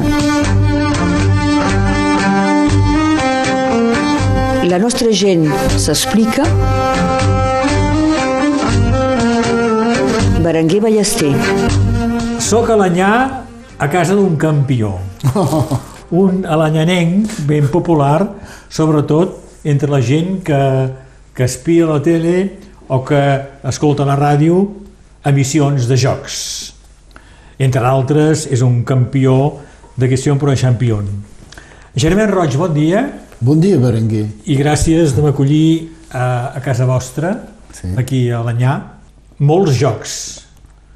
memòria. La nostra gent s'explica. Berenguer Ballester. Soc alanyà a casa d'un campió. Un alanyanenc ben popular, sobretot entre la gent que, que espia la tele o que escolta a la ràdio emissions de jocs. Entre altres, és un campió de Question pro Champion. Germán Roig, bon dia Bon dia, Berenguer. i gràcies de m'acollir a, a casa vostra, Sí. aquí a Alanyà. Molts jocs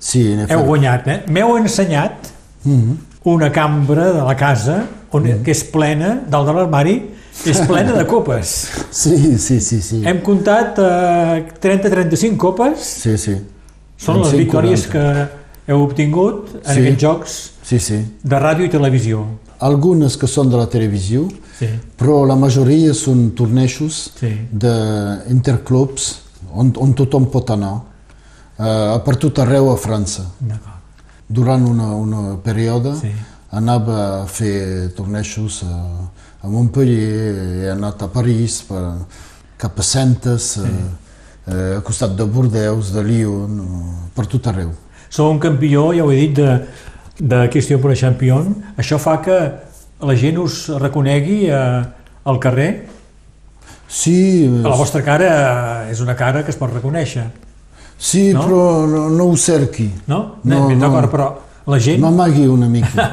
Sí, ne heu guanyat, eh? M'heu ensenyat Mhm. una cambra de la casa on, que és plena, dalt de l'armari, és plena de copes. Sí, sí, sí, sí. Hem comptat eh, 30-35 copes. Sí, sí. Són les 35, victòries 40. que heu obtingut en Sí. aquests jocs Sí, sí. de ràdio i televisió. Algunes que són de la televisió, Sí. però la majoria són tornejos Sí. d'interclubs on, on tothom pot anar, uh, per tot arreu a França. Durant una, una període Sí. anava a fer tornejos a, a Montpellier, he anat a París, per, cap a Centes, sí. uh, a costat de Bordeus, de Lyon, uh, per tot arreu. Un campió, ja ho he dit, de, de Question pro Champion. Això fa que la gent us reconegui eh, al carrer. Sí, La vostra cara és una cara que es pot reconèixer, sí no? però no, no ho cerqui. no? No, no. D'acord, però la gent... M'amagui una mica.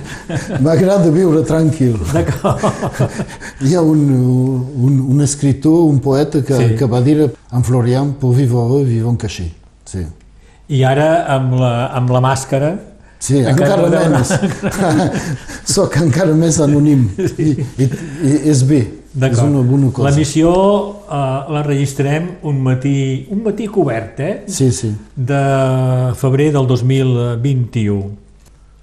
M'agrada viure tranquil. Hi ha un, un, un escriptor, un poeta que, Sí. sí. que va dir en Florian, pour vivre heureux, vivons cachés. Sí, I ara, amb la, amb la màscara, sí Encara encara, menys. Soc encara més anònim. I, i, i és bé, és una bona cosa. La missió eh, la registrem un matí, un matí cobert, eh? Sí, sí. de febrer del 2021.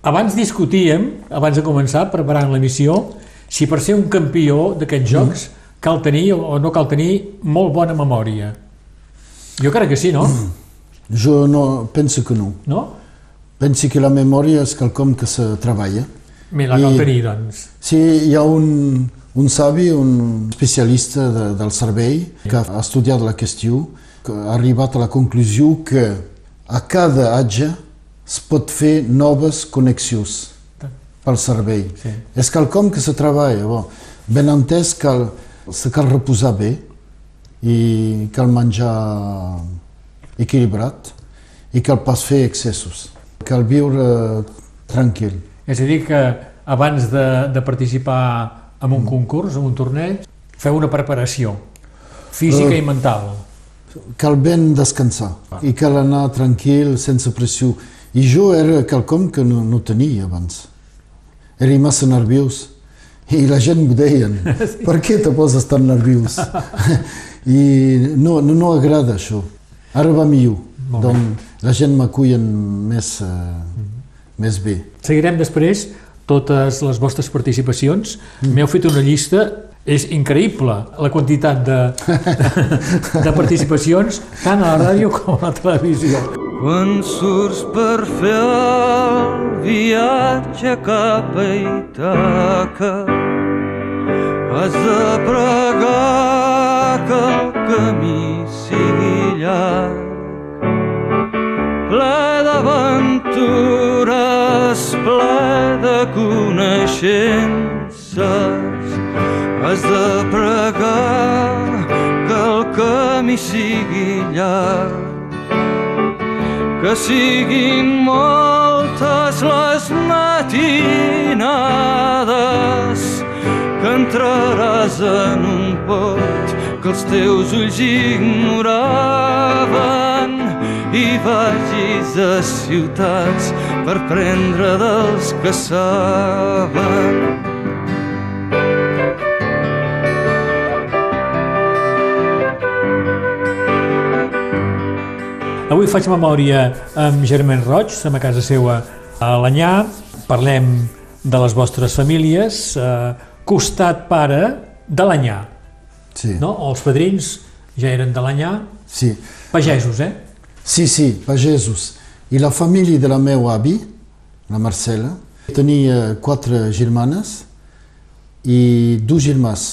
Abans discutíem, abans de començar, preparant l'emissió, si per ser un campió d'aquests jocs cal tenir o no cal tenir molt bona memòria. Jo crec que sí, no? Jo no, penso que no. No? Penso que la memòria és quelcom que se treballa. Me la cal tenir, doncs. Sí, hi ha un, un savi, un especialista de, del cervell, que ha estudiat la qüestió, que ha arribat a la conclusió que a cada atge es pot fer noves connexions pel cervell. Sí. És quelcom que se treballa. Bon, ben entès, cal, se cal reposar bé i cal menjar equilibrat i cal pas fer excessos. Cal viure tranquil. És a dir, que abans de, de participar en un concurs, en un torneig, feu una preparació física Eh. i mental. Cal ben descansar i cal anar tranquil, sense pressió. I jo era quelcom que no, no tenia abans. Era massa nerviós. I la gent m'ho deien, per què te poses tan nerviós? I no, no, no agrada això. Ara va millor. Doncs la gent m'acullen més, eh, més bé. Seguirem després totes les vostres participacions. Mm. M'heu fet una llista, és increïble la quantitat de, de participacions tant a la ràdio com a la televisió. Quan surts per fer el viatge cap a Itaca has de pregar que el camí sigui llarg ple d'aventures, ple de coneixences. Has de pregar que el camí sigui llarg que siguin moltes les matinades que entraràs en un pot que els teus ulls ignoraven i vagis a ciutats per prendre dels que saben. Avui faig memòria amb Germán Roig, som a casa seva a Alanyà, parlem de les vostres famílies, eh, costat pare d'Alanyà, Sí, no? Els padrins ja eren d'Alanyà, sí. pagesos, eh? Sí, sí, pagesos. I la família de la meva avi, la Marcela, Tenia quatre germanes i dos germans.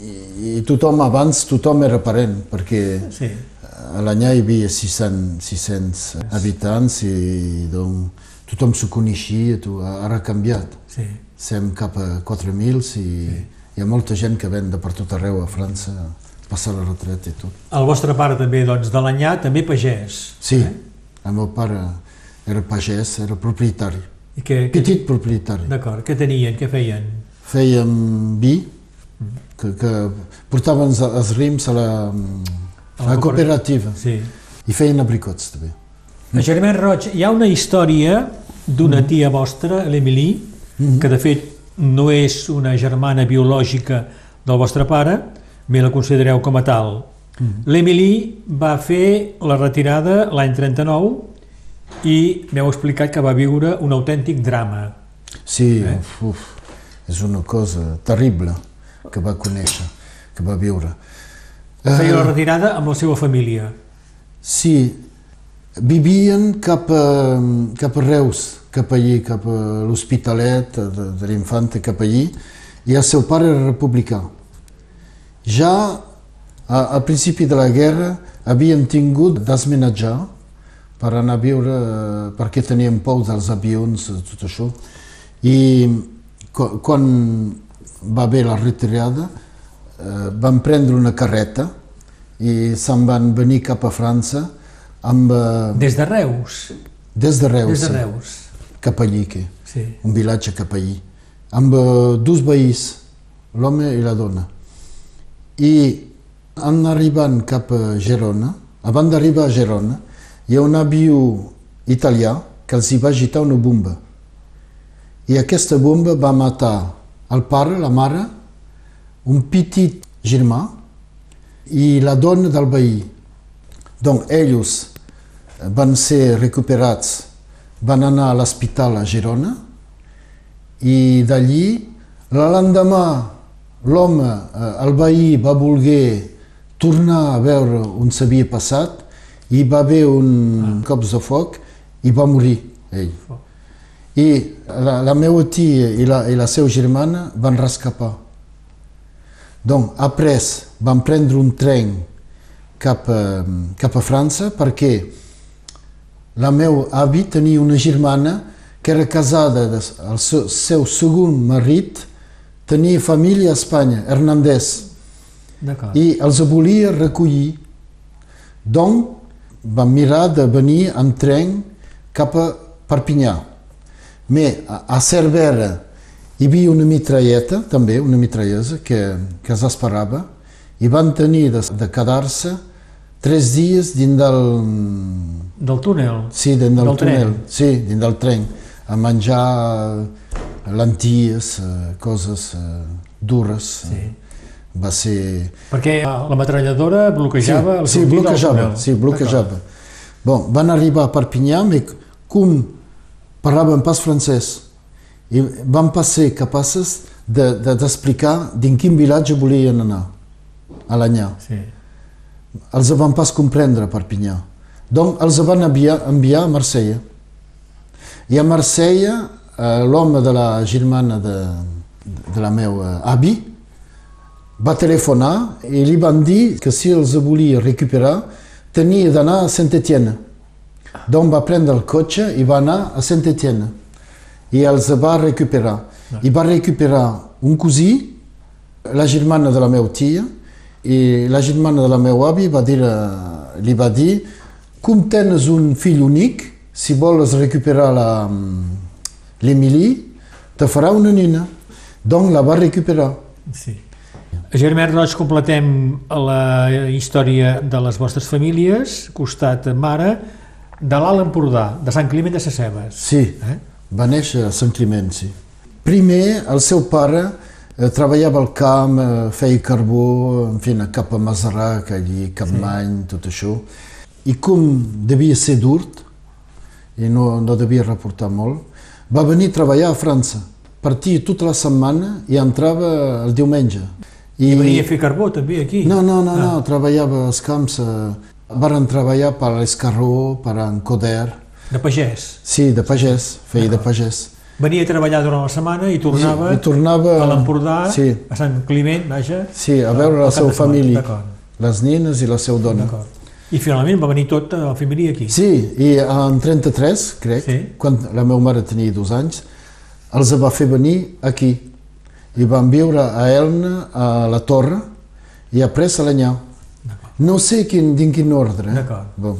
I, I tothom abans, tothom era parent, perquè Sí. a l'anyà hi havia 600, 600 habitants i doncs, tothom se coneixia, ara ha canviat. Sí. Sem cap a 4.000 i hi ha molta gent que ven de per tot arreu a França, passar la retreta i tot. El vostre pare també, doncs, de l'anyà, també pagès. Sí, el meu pare era pagès, era propietari, I que, que, petit propietari. D'acord, què tenien, què feien? Fèiem vi, que, que portaven els, rims a la, a la cooperativa Sí. i feien abricots també. A Germán Roig, hi ha una història d'una tia vostra, l'Emily, que de fet no és una germana biològica del vostre pare, me la considereu com a tal. L'Emily va fer la retirada l'any 39 i m'heu explicat que va viure un autèntic drama. Sí, uf, uf, és una cosa terrible que va conèixer, que va viure. Feia la Eh, retirada amb la seva família. sí, vivien cap a, cap a Reus, cap allí, cap a l'Hospitalet de, de l'Infanta, cap allí, i el seu pare era republicà. Ja a, al principi de la guerra havien tingut d'esmenatjar per anar a viure, eh, perquè tenien por dels avions, tot això. I quan va haver la retirada, eh, van prendre una carreta i se'n van venir cap a França amb, eh, Des de Reus. des de Reus, Des de sí, Reus. cap allí, que, Sí. un vilatge cap allí, amb eh, dos veïns, l'home i la dona. I en arribant cap a Gerona, abans d'arribar a Gerona, hi ha un avió italià que els hi va agitar una bomba. I aquesta bomba va matar el pare, la mare, un petit germà i la dona del veí. Donc ells van ser recuperats, van anar a l'hospital a Girona i d'allí l'endemà l'home, eh, el veí va voler tornar a veure on s'havia passat i va haver un cops de foc i va morir ell. I la, la meva tia i la, i la seva germana van rescapar. Donc, après, van prendre un tren cap a, cap a França perquè la meu avi tenia una germana que era casada, el seu, seu segon marit tenia família a Espanya, Hernández, i els volia recollir. Donc, van mirar de venir en tren cap a Perpinyà. Mais a, Cervera hi havia una mitralleta, també, una mitrallesa, que, que els esperava, i van tenir de, de quedar-se tres dies dins del, Del túnel. Sí, dins del, Del tren. túnel. Sí, dins del tren. A menjar eh, lenties, eh, coses eh, dures. Sí. Va ser... Perquè la metralladora bloquejava sí, del bloquejava, sí, bloquejava. Bon, van arribar a Perpinyà, però com parlaven pas francès, i van passar capaces de- de- d'explicar de, din quin vilatge volien anar, a l'Anyà. Sí. Els van pas comprendre a Perpinyà. Donc, els van enviar, enviar a Marsella. I a Marsella, eh, l'home de la germana de, de la meva avi va telefonar i li van dir que si els volia recuperar tenia d'anar a Saint-Étienne. Donc va prendre el cotxe i va anar a Saint-Étienne. I els va recuperar. I va recuperar un cosí, la germana de la meva tia, i la germana de la meva avi va dir, eh, li va dir com tens un fill únic, si vols recuperar la- l'Emily, te farà una nina. Donc la va recuperar. Sí. A Germán Roig completem la història de les vostres famílies, costat mare, de l'Alt Empordà, de Sant Climent de Sacebes. Sí, Eh? va néixer a Sant Climent, sí. Primer, el seu pare treballava al camp, eh, feia carbó, en fi, cap a Masarac, allí, Capmany, tot això. I com devia ser dur, i no, no devia reportar molt, va venir a treballar a França. Partia tota la setmana i entrava el diumenge. I venia a fer carbó també aquí. No, no, no, no, treballava als camps. Eh, varen treballar per l'Escarró, per en Coder, De pagès. Sí, de pagès, feia de pagès. Venia a treballar durant la setmana i tornava, I tornava- a l'Empordà, sí. a Sant Climent, vaja. Sí, a veure la seva família, les nines i la seva dona. I finalment va venir tot a la família aquí. Sí, i en 33, crec, Sí. quan la meva mare tenia dos anys, els va fer venir aquí. I van viure a Elna, a la Torre, i après a l'Anyà. No sé quin, din quin ordre. Eh? D'acord. Bon.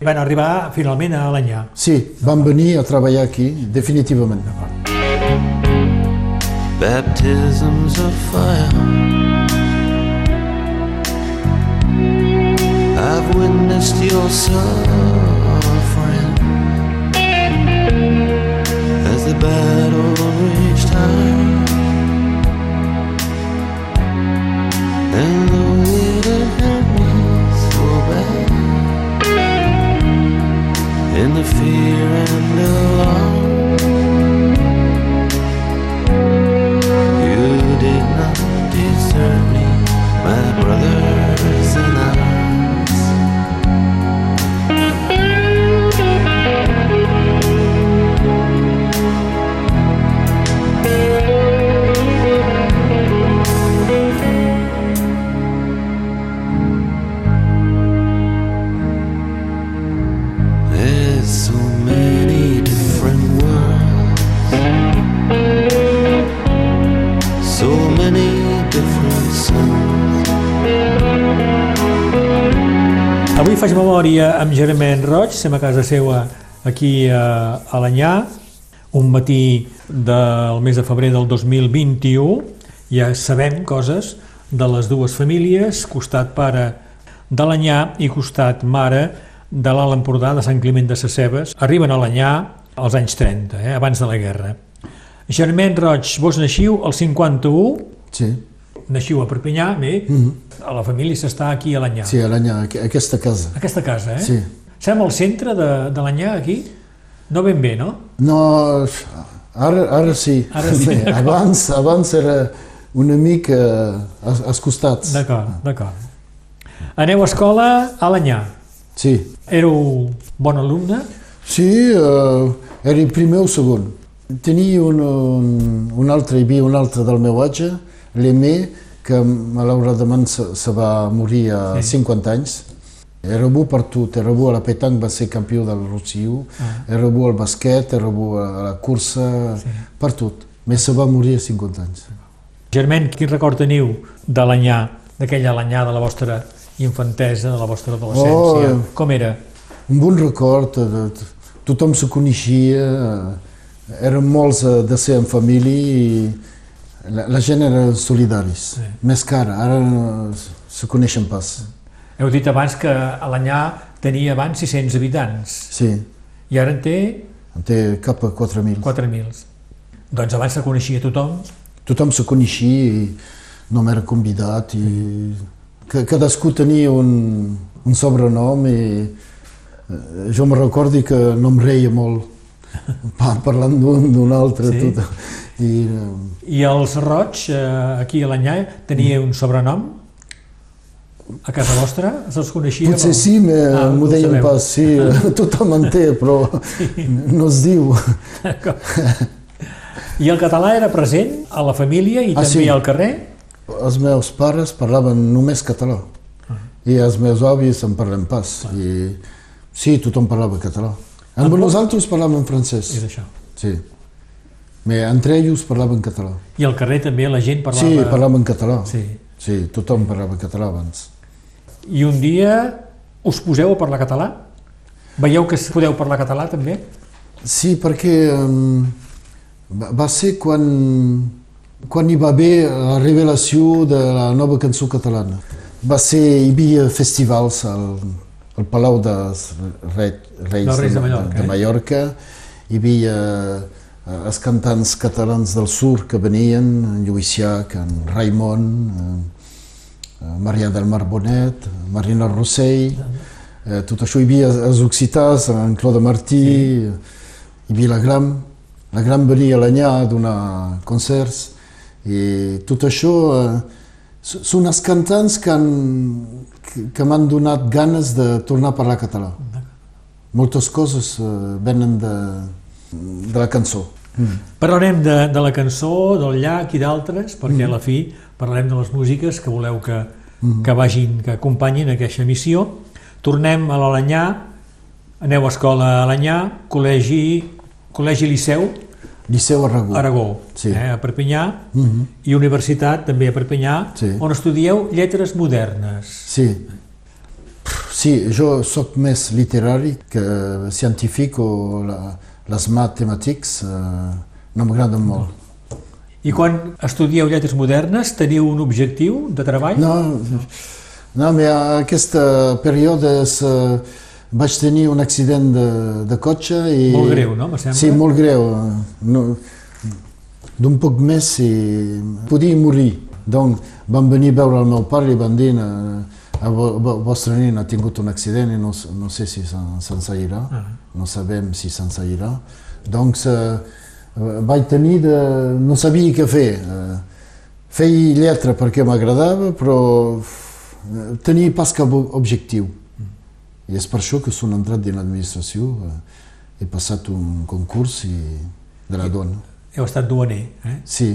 Van arribar finalment a Alanyà. Sí, van venir a treballar aquí, definitivament. baptisms of fire. I've witnessed your suffering as the battle in the fear and the alarm. You did not desert me, my brothers Avui faig memòria amb Germain Roig, estem a casa seva aquí a Alanyà, un matí del mes de febrer del 2021. Ja sabem coses de les dues famílies, costat pare d'Alanyà i costat mare de l'Alt Empordà de Sant Climent de Sacebes. Arriben a Alanyà als anys 30, eh, abans de la guerra. Germain Roig, vos naixiu al 51, Sí, naixiu a Perpinyà, bé, a la família s'està aquí a Alanyà. sí, a l'Anyà, aqu- aquesta casa. Aquesta casa, eh? Sí. Som al centre de, de l'Anyà, aquí? No ben bé, no? No, ara, ara sí. Ara sí, d'acord. abans, abans era una mica als, als costats. D'acord, d'acord. Aneu a escola a l'Anyà. Sí, Éreu bon alumne? sí uh, era el primer o segon. Tenia un, un, un altre, hi havia un altre del meu age, l'Emé, que malauradament se, se va morir a Sí. sí. 50 anys. Era bo per tot, era bo a la petanca, va ser campió del Rossiu, Ah. era bo al basquet, era bo a la cursa, Sí. per tot. Més se va morir a 50 anys. Germain, quin record teniu de l'Anyà, d'aquella Alanyà de la vostra infantesa, de la vostra adolescència? Oh. Com era? Un bon record, de, tothom se coneixia, eh, érem molts eh, de ser en família i la, la gent era solidaris. Sí. Més que ara, ara no se coneixen pas. Heu dit abans que Alanyà tenia abans 600 habitants Sí, i ara en té en té cap a 4.000. 4.000. Doncs abans se coneixia tothom. Tothom se coneixia i no m'era convidat i que, cadascú tenia un, un sobrenom i eh, jo me recordo que no em reia molt pa- parlant d'un altre Sí? tot. I, eh, I els Roig, eh, aquí a l'Anyà, tenia un sobrenom? A casa vostra? Se'ls coneixia? Potser com- sí, Ah, m'ho deien pas, sí, tothom en té, però no es diu. I el català era present a la família i Ah, també sí. al carrer? Els meus pares parlaven només català i els meus avis en parlen pas. I sí, tothom parlava català. Amb Amb nosaltres parlàvem francès, És això. sí. Me, entre ells parlaven català. I al carrer també la gent parlava... Sí, parlaven català. Sí. Sí, tothom parlava català abans. I un dia us poseu a parlar català? Veieu que podeu parlar català també? Sí, perquè um, va ser quan, quan hi va haver la revelació de la nova cançó catalana. Va ser, hi havia festivals al, al Palau dels Reis, Reis, Dels Reis de Mallorca, de, eh? Mallorca. Hi havia eh, els cantants catalans del sur que venien, en Lluís Llach, en Raimon, eh, eh, Maria del Mar Bonet, Marina Rossell, eh, tot això hi havia els occitans, en Claude Martí, hi havia la Gram, la Gram venia a l'Anyà a donar concerts, i tot això eh, són els cantants que, han, que, m'han donat ganes de tornar a parlar català. Moltes coses eh, venen de, de la cançó. Mm. Parlarem de, de la cançó, del llac i d'altres, perquè mm. a la fi parlarem de les músiques que voleu que, mm. que vagin, que acompanyin aquesta missió. Tornem a l'Alanyà, aneu a escola a Alanyà, col·legi, col·legi Liceu, Liceu Aragó. Aragó, Sí. eh, a Perpinyà, Mm -hmm. i universitat també a Perpinyà, Sí. on estudieu lletres modernes. Sí. Sí, jo sóc més literari que científic o la, les matemàtics eh, no m'agraden molt. I quan estudieu lletres modernes teniu un objectiu de treball? No, no, però aquest període és, eh, vaig tenir un accident de, de cotxe i... Molt greu, no? Sí, molt greu. No, D'un poc més i podia morir. Donc van venir a veure el meu pare i van dir el vo- vo- vostre nen ha tingut un accident i no, no sé si se'n se seguirà, Ah. no sabem si se'n seguirà. Donc eh, vaig tenir de... no sabia què fer. Eh, feia lletra perquè m'agradava, però eh, tenia pas cap objectiu. I és per això que soc entrat dins l'administració. He passat un concurs i de la dona. Heu estat duaner, eh? Sí,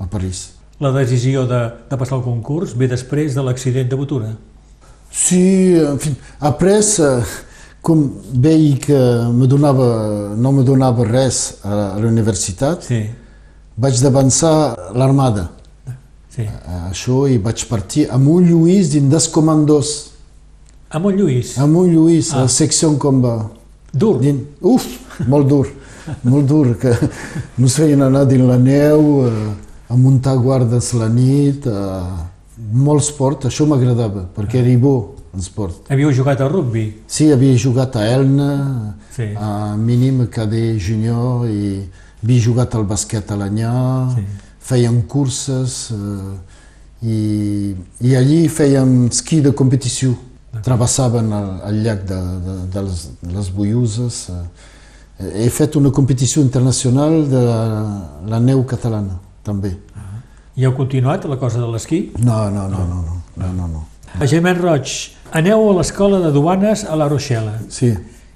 a París. La decisió de, de passar el concurs ve després de l'accident de Botura. Sí, en fi, après, com veia que me donava, no me donava res a, la universitat, Sí, vaig d'avançar l'armada. sí. A Això i vaig partir a Montlluís dins dels comandos. A Montlluís. A Montlluís, Ah. a la secció combat. Dur. Din... Uf, molt dur, molt dur, que ens feien anar dins la neu, eh, a muntar guardes la nit, a... molt esport, això m'agradava, perquè era bo en esport. Havíeu jugat a rugby. Sí, havia jugat a Elna, Sí. a mínim, cadet junior, i havia jugat al basquet a l'Anyà, Sí. fèiem curses, eh, i, i allí fèiem esquí de competició. Travessaven el, el llac de, de, de, les, les Boiuses. Eh, he fet una competició internacional de la, la neu catalana, també. I heu continuat la cosa de l'esquí? No, no, no, no, no, no, no, no. A Gemmet Roig, aneu a l'escola de duanes a La Rochelle Sí,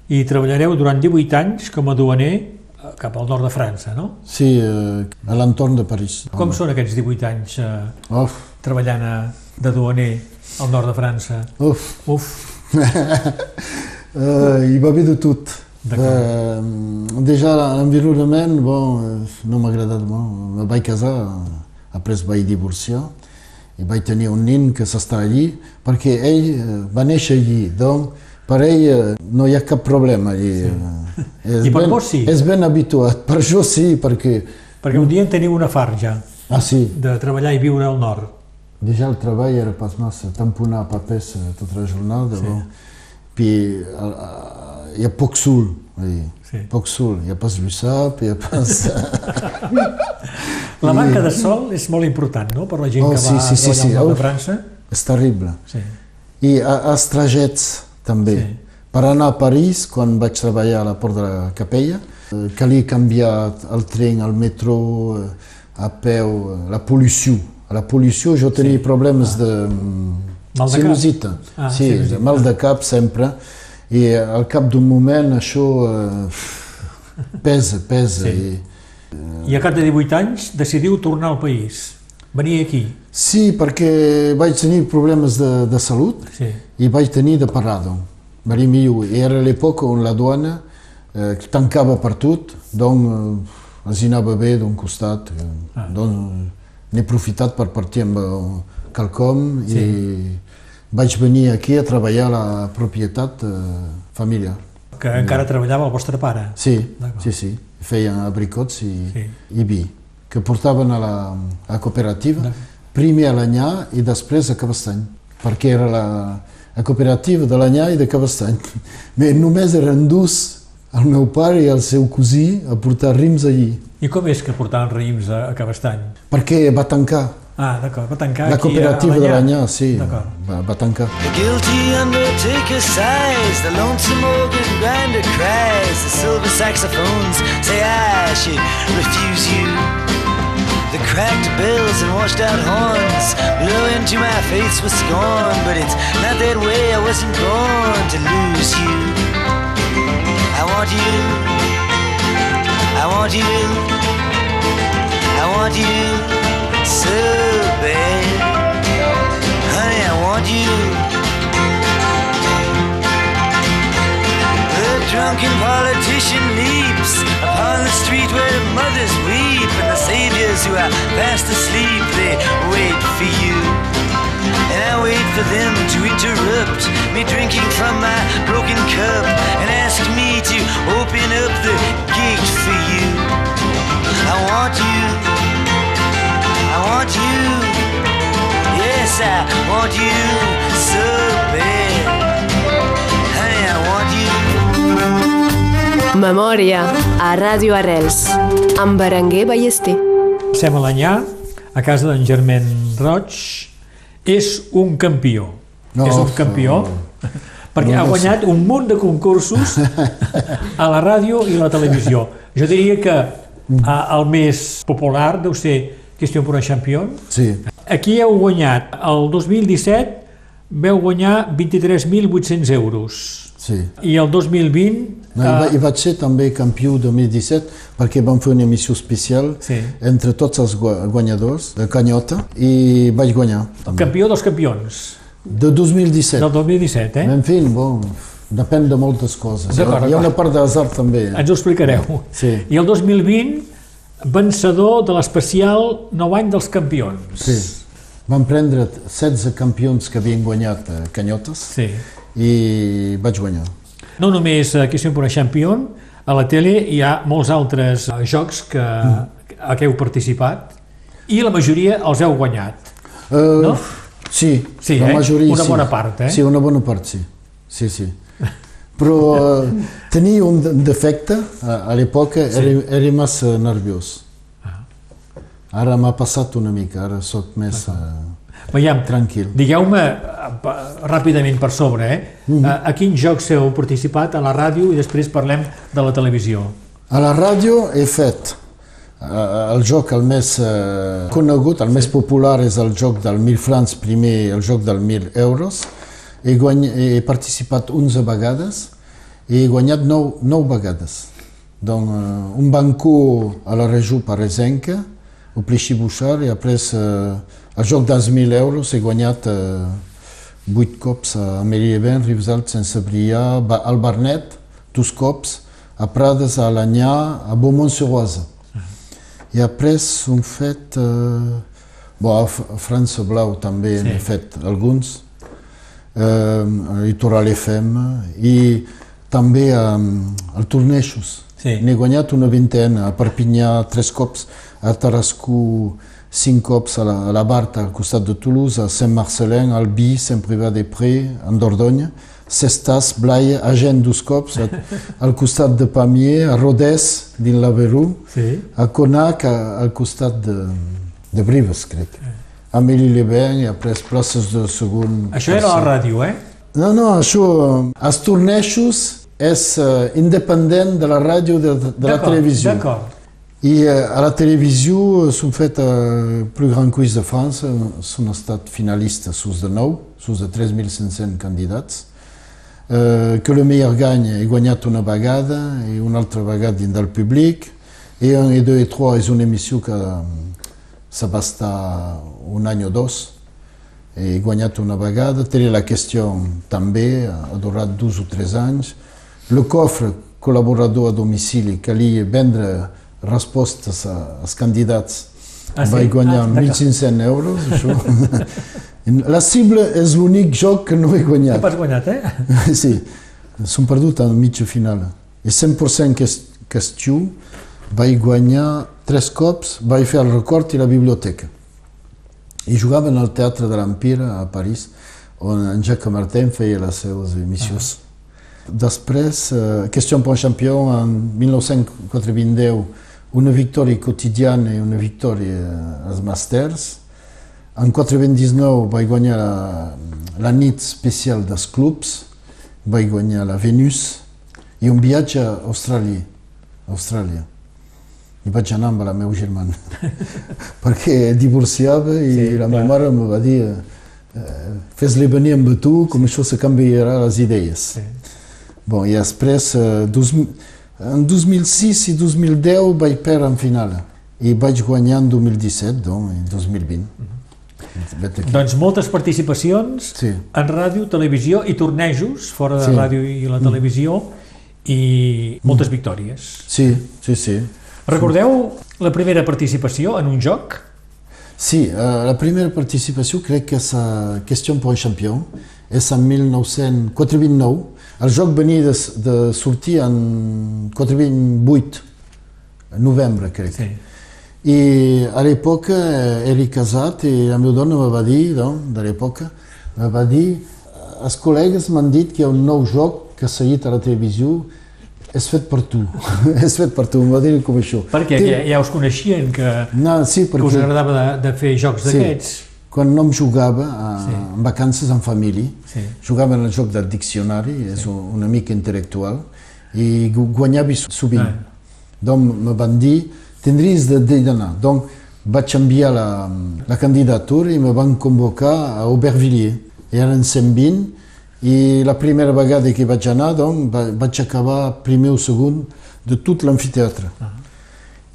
i treballareu durant 18 anys com a duaner eh, cap al nord de França, no? sí, eh, a l'entorn de París. Com són aquests 18 anys eh, Uf, treballant a, de duaner al nord de França? uf. Uf, Uh, hi va haver de tot. Uh, déjà l'environnement, bon, eh, no m'ha agradat molt. Me vaig casar, després vaig divorciar i vaig tenir un nen que s'està allí perquè ell va néixer allí, donc per ell no hi ha cap problema allí. Sí. És I per ben, vos sí? És ben habituat, per això sí, perquè... perquè un dia en teniu una fart ja Ah sí, de treballar i viure al nord. Déjà el treball era pas massa, tamponar papers eh, tota la jornada, Sí. bon. Puis hi ha poc sol, allí. Sí. poc sol, hi ha pas l'USAP, hi ha pas... La manca de sol és molt important, no?, per la gent Oh, que sí, va sí, sí, sí. al nord de Uf. França. és terrible. Sí. I a, els trajets, també. Sí. Per anar a París, quan vaig treballar a la Port de la Capella, eh, calia canviar el tren, el metro, eh, a peu, eh, la pol·lució. A la pol·lució jo tenia problemes de mm, Mal de cap? sinusita. Ah, sí, sinusita. de mal de cap sempre. I al cap d'un moment això eh, pesa, pesa. Sí. I, I a cap de 18 anys decidiu tornar al país, venir aquí. sí, perquè vaig tenir problemes de, de salut Sí. i vaig tenir de parado. Verí millor. I era l'època on la duana eh, tancava per tot, doncs eh, els anava bé d'un costat. Eh, Ah. doncs n'he aprofitat per partir amb eh, quelcom Sí. i vaig venir aquí a treballar a la propietat eh, familiar. Que encara treballava el vostre pare. Sí, sí, sí. Feien abricots i, Sí. i vi, que portaven a la, a la cooperativa, primer a l'Anyà i després a Cabestany, perquè era la, la cooperativa de l'Anyà i de Cabestany. Només eren dos, el meu pare i el seu cosí, a portar rims allí, I com és que portaven raïms a, a Cabestany? perquè va tancar. Ah, d'acord, va tancar La cooperativa de l'Anyà, sí, va, va tancar. The guilty undertaker sighs, the lonesome organ grinder cries, the silver saxophones say I should refuse you. The cracked bells and washed out horns blow into my face with scorn, but it's not that way, I wasn't born to lose you. I want you, I want you, I want you so bad. Honey, I want you. The drunken politician leaps upon the street where the mothers weep, and the saviors who are fast asleep they wait for you. And I wait for them to interrupt me drinking from my broken cup and ask me open up the gate for you. I want you. I want you. Yes, I want you so bad. Honey, I want you. Memòria a Ràdio Arrels amb Berenguer Ballester. Sem Alanyà, a casa d'en Germain Roig, és un campió. No, és un campió perquè no, ha no guanyat un munt de concursos a la ràdio i a la televisió. Jo diria que a, el més popular deu ser Question pour un champion. Sí, Aquí heu guanyat, el 2017 veu guanyar 23.800 euros. sí. I el 2020... No, i, va, I vaig ser també campió 2017 perquè vam fer una emissió especial Sí. entre tots els gua- guanyadors de Canyota i vaig guanyar. També. campió dels campions De 2017. del 2017, eh? En fi, bon, depèn de moltes coses. Hi D'acord, ha, hi ha una part d'azar també. eh? Ens ho explicareu. Sí. I el 2020, vencedor de l'especial 9 anys dels campions. Sí. Vam prendre 16 campions que havien guanyat a Canyotes Sí. i vaig guanyar. No només a Question pour un champion, a la tele hi ha molts altres eh, jocs que, a què heu participat i la majoria els heu guanyat. Uh, No? Sí, Sí, la eh? majoria Una sí. bona part, eh? Sí, una bona part, sí. Sí, sí. Però uh, tenia un de- defecte, a, a l'època sí. era, era massa nerviós. Ah. Ara m'ha passat una mica, ara sóc més uh, Veiem, tranquil. digueu-me eh, ràpidament per sobre, eh? Mhm. a, a quins jocs heu participat a la ràdio i després parlem de la televisió. A la ràdio he fet eh, el joc el més eh, conegut, el més popular és el joc del 1.000 francs, primer el joc del 1.000 euros. He, guany, he participat 11 vegades i he guanyat 9, 9 vegades. Donc, eh, un banco a la regió paresenca, au Plichy-Bouchard, i après eh, el joc dels 1.000 euros he guanyat eh, 8 cops a Amélie-Ben, Rivesaltes, Sant Cebrià, al Barnet, dos cops, a Prades, a Alanyà, a Beaumont-sur-Oise. I après hem fet... Eh, bon, a França Blau també Sí. n'he fet alguns, eh, a Litoral FM i també eh, al Torneixos. Sí. N'he guanyat una vintena, a Perpinyà tres cops, a Tarascú cinc cops, a la, a la Barta, al costat de Toulouse, a Saint-Marcelin, al Bi, Saint-Privat-des-Prés, en Dordogne, Cestas, Blaye, a Gent dos cops, a, al costat de Pamiers, a Rodès, dins la Verú, Sí. a Conac, a, al costat de, de Brives, crec. A Amélie-les-Bains i après places de segon... Això era a la ràdio, eh? No, no, això, eh, els tornejos és eh, independent de la ràdio de, de la televisió. D'acord. I eh, a la televisió s'han fet el plus grand quiz de França, s'han estat finalistes sus de nou, sus de 3.500 candidats, eh, que le meilleur gagne he guanyat una vegada i una altra vegada dins del públic, i un i dos i trois és una emissió que mm, estar un any o dos, he guanyat una vegada, Tele la qüestió també, ha durat dos o tres anys. Le cofre, col·laborador a domicili, calia vendre respostes als candidats. Ah, sí? Vaig guanyar Ah, d'acord. 1.500 euros, això. La cible és l'únic joc que no he Que guanyat. pas guanyat, eh? Sí, s'han perdut en mitja final. I 100% que qüestió vaig guanyar tres cops, vaig fer el record i la biblioteca. I jugaven al Teatre de l'Empire a París, on en Jacques Martin feia les seves emissions. Després, eh, Question pour un champion, en 1990, una victòria quotidiana i una victòria als Masters. En 1999 vaig guanyar la, la nit especial dels clubs, vaig guanyar la Venus i un viatge a Austràlia. Austràlia. I vaig anar amb la meva germana, perquè divorciava i Sí, la meva mare em va dir eh, fes-li venir amb tu, com això se canviarà les idees. Sí. Bon, i després, eh, dos, en 2006 i 2010 vaig perdre en final. i vaig guanyar en 2017, doncs, en 2020. Vet aquí. Doncs moltes participacions Sí. en ràdio, televisió i tornejos fora de Sí. Mm. ràdio i la televisió i moltes victòries. Sí, sí, sí. Recordeu la primera participació en un joc? Sí, eh, la primera participació crec que és a Question pour un champion, és en 1949. El joc venia de, de sortir en 428, novembre, crec. Sí. I a l'època eh, era casat i la meva dona me va dir, no, de l'època, me va dir, els col·legues m'han dit que hi ha un nou joc que ha seguit a la televisió, és fet per tu, és fet per tu, em va dir com això. Perquè Té- ja, ja us coneixien que, No, sí, que us perquè agradava de, de fer jocs Sí. d'aquests. quan no em jugava a, Sí. en vacances en família, Sí. jugava en el joc del diccionari, és un- una mica intel·lectual, i gu- guanyava sovint. Ah. Donc me van dir, tindries de de d'anar. Donc vaig enviar la, la candidatura i me van convocar a Aubervilliers. Eren 120 i la primera vegada que vaig anar donc, va, vaig acabar primer o segon de tot l'amfiteatre.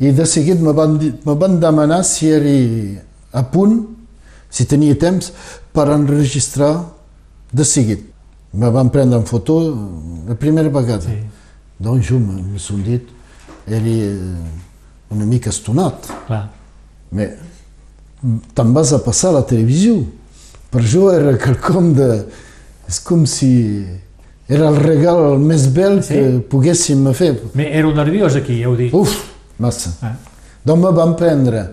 I de seguit me van, me van demanar si era a punt, si tenia temps, per enregistrar de seguit. Me van prendre en foto la primera vegada. Sí. Donc jo me, me dit, era una mica estonat, Clar. te'n vas a passar a la televisió. Per jo era quelcom de... És com si era el regal més bel Sí. que poguéssim fer. Me- Éreu nerviós aquí, ja ho dic. Uf, massa. Ah. Donc me van prendre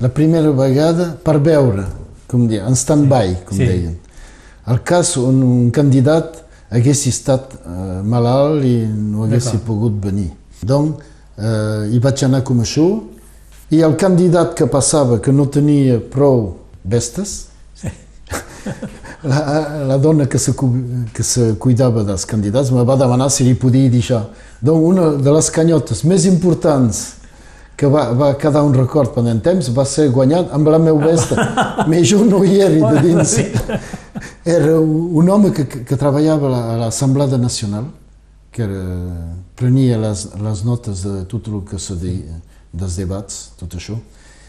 la primera vegada per veure, com dir, en stand-by, com Sí. deien. El cas on un candidat hagués estat eh, malalt i no hagués pogut venir. Donc, eh, hi vaig anar com això, i el candidat que passava, que no tenia prou vestes, la, la dona que se, que se cuidava dels candidats me va demanar si li podia deixar. Donc, una de les canyotes més importants que va, va quedar un record pendent temps va ser guanyat amb la meva vesta. Però jo no hi era de dins. Era un home que, que treballava a la- a l'Assemblea Nacional, que era, prenia les, les notes de tot el que se deia, dels debats, tot això,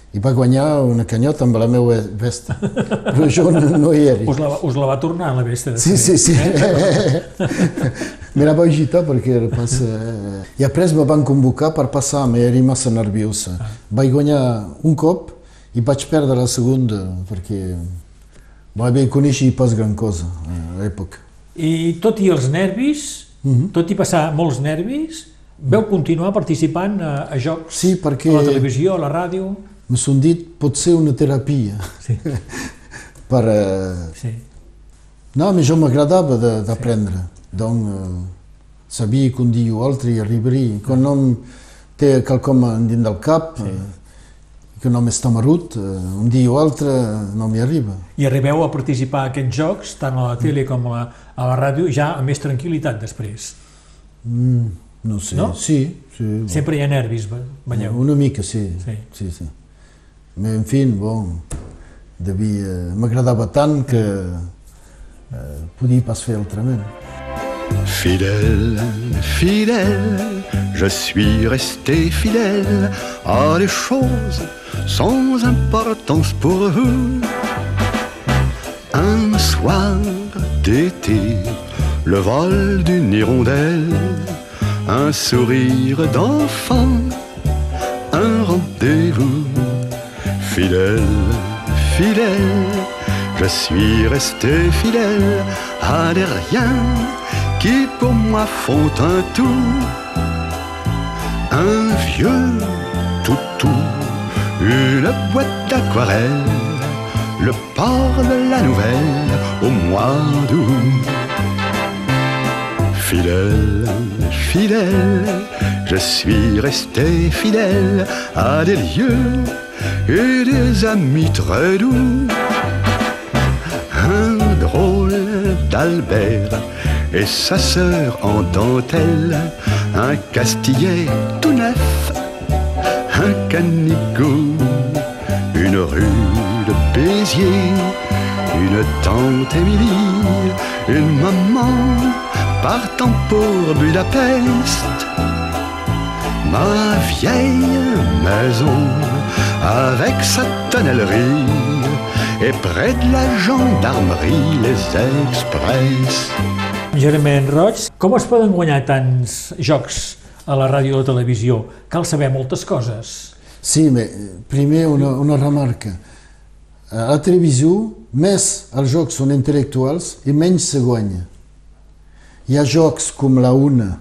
i va guanyar una canyota amb la meva vesta. Però jo no, no hi era. Us la, us la va tornar, la vesta. Sí, sí, sí. me la vaig agitar perquè era pas... eh, I després me van convocar per passar, me era massa nerviosa. Vaig guanyar un cop i vaig perdre la segona perquè vaig bé conèixer pas gran cosa eh, a l'època. I tot i els nervis, Mhm. tot i passar molts nervis, veu continuar participant a, a jocs Sí, perquè- a la televisió, a la ràdio... Me son dit, pot ser una terapia Sí, per... Eh, sí. No, però jo m'agradava de- d'aprendre. Donc, eh, sabia que un dia o altre hi arribaria. Quan no em té quelcom dins del cap, eh, que no m'està marut, eh, un dia o altre no m'hi arriba. I arribeu a participar a aquests jocs, tant a la tele com a la, a la ràdio, ja amb més tranquil·litat després. Mm, no sé, No? sí. sí bon. Sempre hi ha nervis, ve- veieu. Una mica, sí. Sí. sí, sí. En fi, bon, devia... M'agradava tant que eh, podia pas fer altrament. Fidèle, fidèle, je suis resté fidèle à des choses sans importance pour vous. Un soir d'été, le vol d'une hirondelle, un sourire d'enfant, un rendez-vous. Fidèle, fidèle, je suis resté fidèle à des riens qui pour moi font un tout. Un vieux toutou, une boîte d'aquarelle, le port de la nouvelle au mois d'août. Fidèle, fidèle, je suis resté fidèle à des lieux et des amis très doux. Un drôle d'Albert et sa sœur en dentelle, un castillet tout neuf, un canigou, une rue de Béziers, une tante Émilie, une maman partant pour Budapest. Ma vieille maison avec sa tonnellerie. Et près de la gendarmerie, les express. Germain Roig, com es poden guanyar tants jocs a la ràdio o la televisió? Cal saber moltes coses. Sí, mais primer una, una remarca. A la televisió, més els jocs són intel·lectuals i menys se guanya. Hi ha jocs com la una,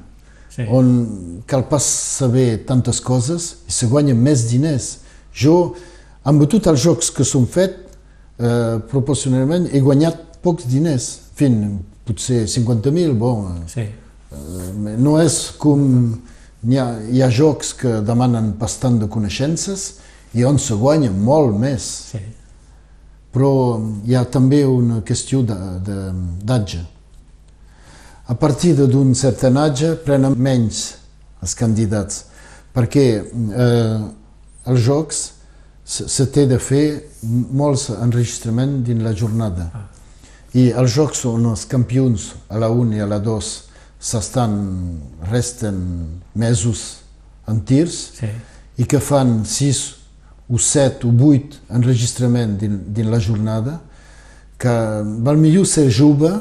Sí. on cal pas saber tantes coses i se guanyen més diners. Jo, amb tots els jocs que són fets, eh, proporcionalment, he guanyat pocs diners. En fi, potser 50.000, bon, Sí. Eh, no és com... Hi ha, hi ha jocs que demanen bastant de coneixences i on se guanya molt més. sí. Però hi ha també una qüestió d'atge. A partir d'un cert age prenen menys els candidats, perquè eh, els jocs se, se té de fer molts enregistraments dins la jornada. I els jocs on els campions a la 1 i a la 2 s'estan, resten mesos en tirs sí. i que fan 6 o 7 o 8 enregistraments dins, dins la jornada, que val millor ser jove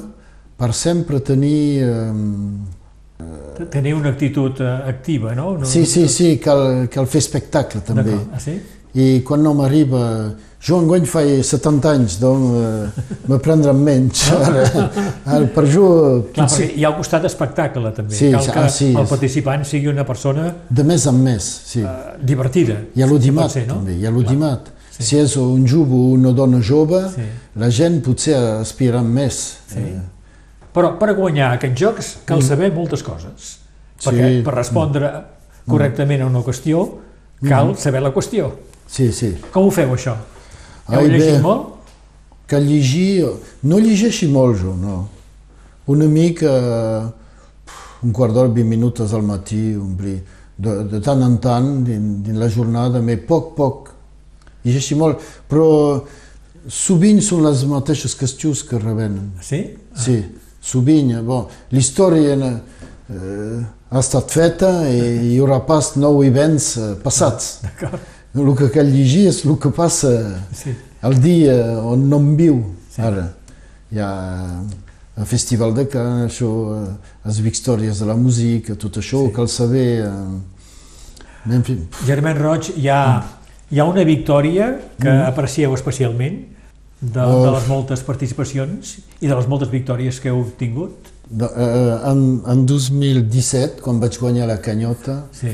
per sempre tenir... Eh, Tenir una actitud eh, activa, no? no sí, sí, sí, cal, cal fer espectacle també. Ah, sí? I quan no m'arriba... Jo enguany faig 70 anys, doncs eh, me prendran menys. Ara, ara, per jo... Clar, potser- perquè hi ha costat espectacle, també. Sí, Cal que ah, sí, el participant sigui una persona De més en més, sí. eh, divertida. Hi ha l'audimat, Pot ser, no? també, hi ha l'audimat. Si és un jove o una dona jove, Sí. la gent potser aspira més. Sí. Eh, Però per guanyar aquests jocs cal saber moltes coses. Perquè Mm. Sí. per respondre correctament a una qüestió cal Mm-hmm. saber la qüestió. sí, sí. Com ho feu, això? Heu Ai, llegit bé. molt? Que llegir... No llegeixi molt, jo, no. Una mica... Un quart d'hora, 20 minuts al matí, un bri, de, de tant en tant, dins, dins la jornada, però poc, poc. Llegeixi molt, però sovint són les mateixes qüestions que revenen. Sí? Sí, sovint. Bon, l'història eh, ha estat feta i hi haurà pas nou events eh, passats. D'acord. El que cal llegir és el que passa Sí. el dia on no em viu. Ara, hi ha el Festival de Cannes, això, eh, les victòries de la música, tot això, sí. cal saber... En fi, Germain Roig, hi ha, hi ha una victòria que Mm. aprecieu especialment de, Oh. de les moltes participacions i de les moltes victòries que heu obtingut? de, eh, en, en 2017, quan vaig guanyar la canyota, Sí.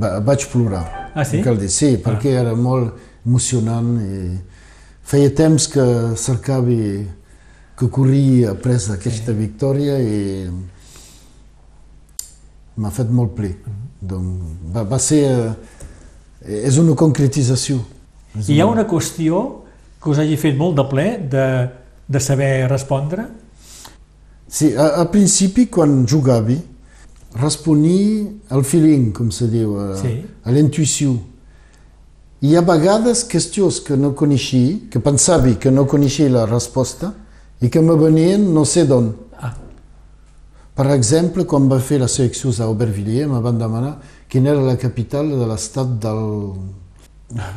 Va, vaig plorar. Ah, sí? Cal dir, sí, perquè era molt emocionant i feia temps que cercava que corria après aquesta victòria i m'ha fet molt ple. Donc, va, va ser... eh, És una concretització. És I hi ha una qüestió que us hagi fet molt de ple de, de saber respondre? Sí, a, a principi, quan jugava, responia al feeling, com se diu, a, Sí. a l'intuïció. Hi ha vegades qüestions que no coneixia, que pensava que no coneixia la resposta i que me venien no sé d'on. Ah. Per exemple, quan va fer la selecció a Aubervilliers, me van demanar quina era la capital de l'estat del,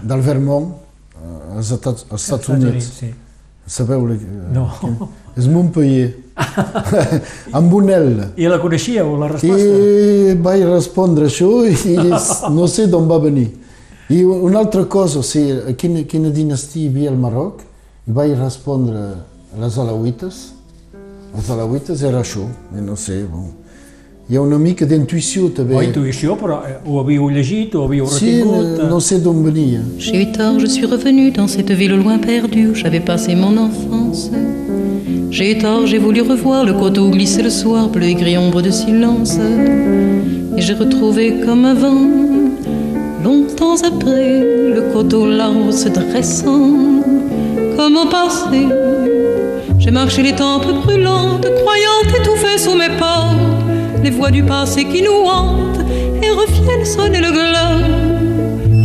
del Vermont, eh, als Estats, als Estats Units. sí. Sabeu? la- No. És Montpellier. amb un L. I la coneixíeu, la resposta? I vaig respondre això i no sé d'on va venir. I una altra cosa, o sigui, quina, quina dinastia hi havia al Marroc, i vaig respondre les alauites. Les alauites era això, i no sé, bon. Hi ha una mica d'intuïció també. O intuïció, però eh, ho havíeu llegit, ho havíeu Sí, retingut? no, no sé d'on venia. J'ai eu tort, je suis revenu dans cette ville au loin perdue où j'avais passé mon enfance. J'ai eu tort, j'ai voulu revoir le coteau glisser le soir, bleu et gris ombre de silence. Et j'ai retrouvé comme avant, longtemps après, le coteau là-haut se dressant, comme au passé. J'ai marché les tempes brûlantes, croyant étouffer sous mes pas les voix du passé qui nous hantent et reviennent sonner le glas.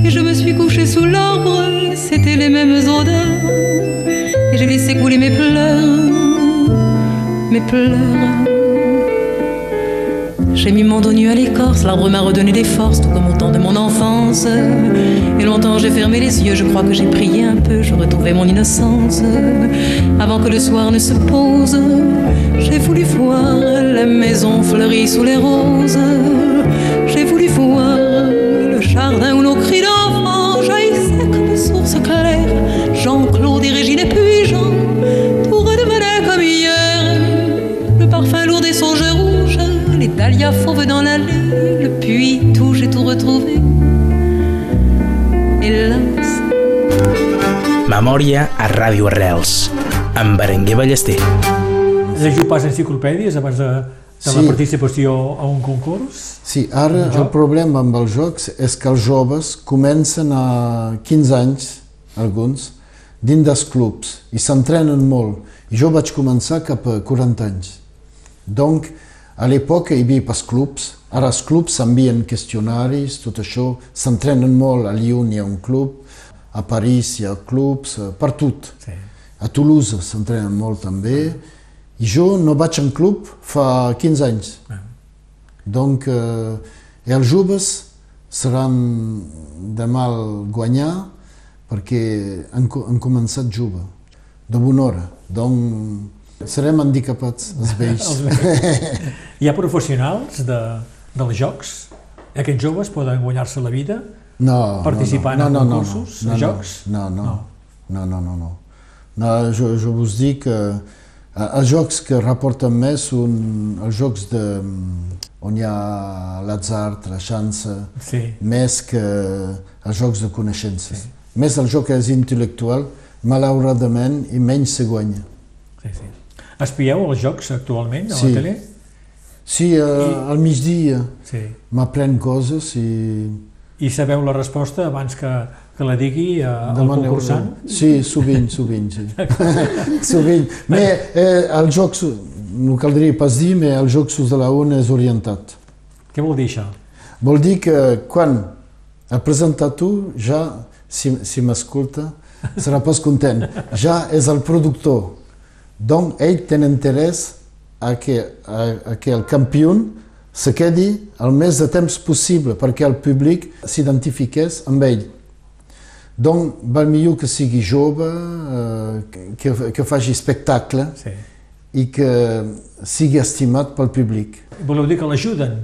Et je me suis couché sous l'arbre, c'était les mêmes odeurs. Et j'ai laissé couler mes pleurs, mes pleurs. J'ai mis mon dos nu à l'écorce, l'arbre m'a redonné des forces, tout comme au temps de mon enfance. Et longtemps j'ai fermé les yeux, je crois que j'ai prié un peu, je retrouvais mon innocence. Avant que le soir ne se pose, j'ai voulu voir la maison fleurie sous les roses. J'ai voulu Memòria a Ràdio Arrels, amb Berenguer Ballester. Llegiu pas enciclopèdies abans de, de la Sí. participació a un concurs? Sí, ara el problema amb els jocs és que els joves comencen a 15 anys, alguns, dins dels clubs i s'entrenen molt. I jo vaig començar cap a 40 anys. Donc, a l'època hi havia pas clubs, ara els clubs s'envien qüestionaris, tot això, s'entrenen molt, a Lyon hi ha un club, a París hi ha clubs, eh, per tot. Sí. A Toulouse s'entrenen molt també, i jo no vaig en club fa 15 anys. Donc, eh, els joves seran de mal guanyar perquè han, han començat jove, de bona hora. Donc, serem handicapats, els vells. Els vells. Hi ha professionals de, dels jocs? Aquests joves poden guanyar-se la vida? No, Participant no, en no, no, concursos, no, en no, jocs? No, no, No. no, no, no, no. jo, jo vos dic que eh, els jocs que rapporten més són els jocs de, on hi ha l'atzar, la xança, Sí. més que els jocs de coneixences. Més el joc és intel·lectual, malauradament, i menys se guanya. sí, sí. Espieu els jocs actualment a Sí. la tele? Sí, eh, al migdia Sí. m'aprèn coses i... I sabeu la resposta abans que, que la digui eh, el Demaneu- concursant? Sí, sovint, sovint, sí. sovint. Mais eh, el joc, no caldria pas dir, mais el joc sus de la una és orientat. Què vol dir això? Vol dir que quan el presentator ja, si, si m'escolta, serà pas content. Ja és el productor. Donc, ell té interès a que, a, a que el campió se quedi el més de temps possible perquè el públic s'identifiqués amb ell. Donc, val millor que sigui jove, eh, que, que faci espectacle Sí. i que sigui estimat pel públic. Voleu dir que l'ajuden?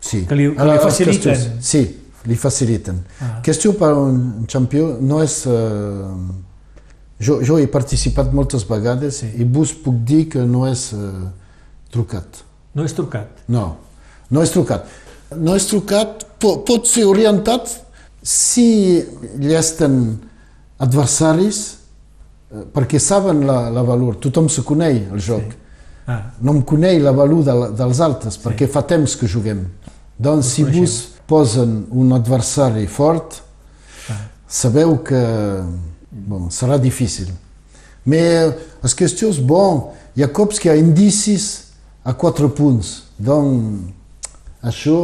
Sí. Que li- que li faciliten. qüestions- Sí, li faciliten. Ah. Qüestió per un campió no és... Eh, jo, jo he participat moltes vegades Sí. i vos puc dir que no és eh, trucat. No és trucat. No, no és trucat. No és trucat, po, pot ser orientat si llesten adversaris eh, perquè saben la, la valor. Tothom se coneix el joc. Ah, No em coneix la valor de, dels altres, perquè fa temps que juguem. Doncs si vos posen un adversari fort, sabeu que bon, serà difícil. Mais les qüestions, bon, hi ha cops que hi ha indicis a quatre punts. Donc, això,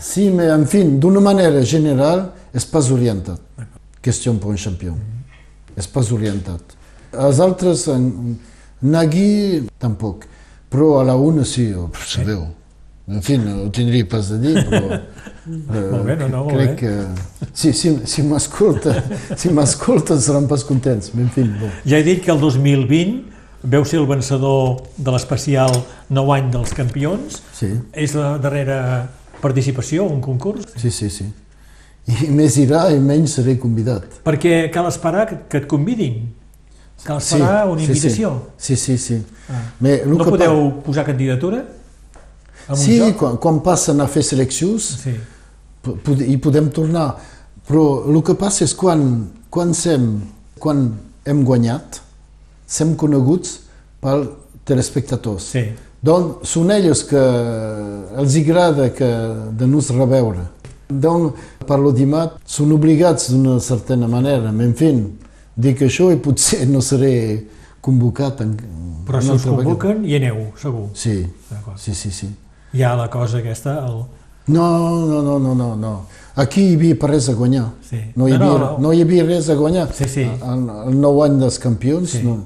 sí, mais en fi, d'una manera general, és pas orientat. Qüestió per un campió. És pas orientat. Els altres, en, Nagui, tampoc. Però a la una sí, oh, sabeu. En fi, no ho tindria pas de dir, però... eh, Molt bé, no, no, molt crec bé. que... Sí, si, si m'escolta, si m'escolten seran pas contents, en fi, bon. Ja he dit que el 2020 veu ser el vencedor de l'especial 9 anys dels campions. Sí, És la darrera participació a un concurs? sí, sí, sí. I més irà i menys seré convidat. Perquè cal esperar que, que et convidin. Cal esperar una invitació. Sí, sí, sí. Ah. Mais, el No que podeu posar candidatura? pa- En un Sí, quan, quan passen a fer seleccions, Sí. hi podem tornar. Però el que passa és quan, quan, sem, quan hem guanyat, sem coneguts pels telespectators. Sí. Doncs són ells que els agrada que, de nos reveure. Donc, per l'audimat, són obligats d'una certa manera, en fi, dic això i potser no seré convocat en, Però si us altra vegada. convoquen, hi aneu, segur. Sí, sí, sí, sí. Hi ha la cosa aquesta, el... No, no, no, no, no, no. Aquí hi havia per res a guanyar. Sí. No, hi No, no, havia, no. no, hi havia res a guanyar. Sí, sí. El, el nou any dels campions Sí. no,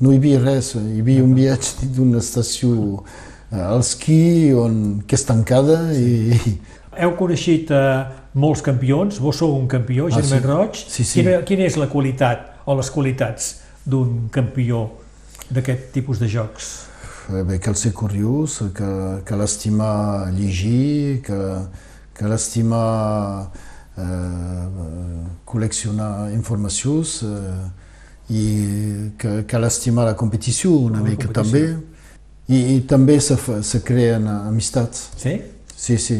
no hi havia res. Hi havia un viatge d'una estació a l'esquí, on, que és tancada i... Heu coneixit eh, molts campions, vos sou un campió, Ah, Germán sí. Roig. Sí, sí. Quina, quina és la qualitat o les qualitats d'un campió d'aquest tipus de jocs? Eh, Bé, cal ser curiós, que, que l'estima llegir, que, que l'estima eh, col·leccionar informacions eh, i que, que l'estima la competició una La mica competició. també. I, I també se, fa- se creen amistats. Sí? Sí, sí.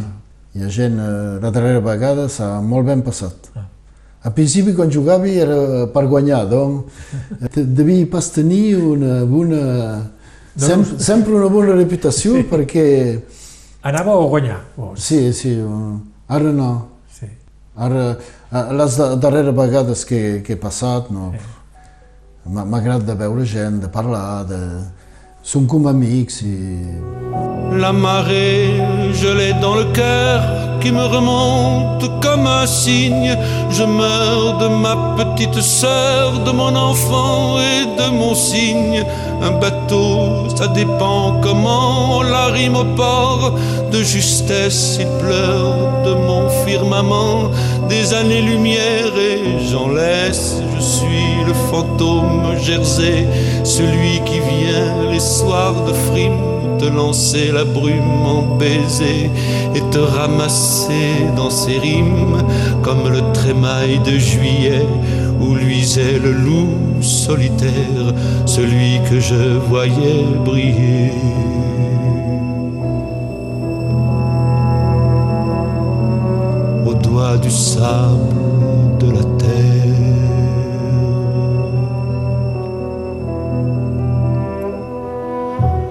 Hi ha gent, eh, la darrera vegada s'ha molt ben passat. Ah. A principi, quan jugava, era per guanyar, doncs te- devia pas tenir una bona... No, Sem, no. sempre una bona reputació perquè... Anava a guanyar, vos. Sí, sí, eh, ara no. Sí. Ara, eh, les da- darreres vegades que, que he passat, no. M'ha- M'agrada veure gent, de parlar, de... Som com. La marée, je l'ai dans le cœur qui me remonte comme un signe. Je meurs de ma petite sœur, de mon enfant et de mon cygne. Un bateau, ça dépend comment on la rime au port. De justesse, il pleure de mon firmament. Des années-lumière et j'en laisse. Je suis le fantôme Jersey, celui qui vient les soirs de frime te lancer la brume en baiser et te ramasser dans ses rimes comme le trémail de juillet où luisait le loup solitaire, celui que je voyais briller. Au doigt du sable de la terre.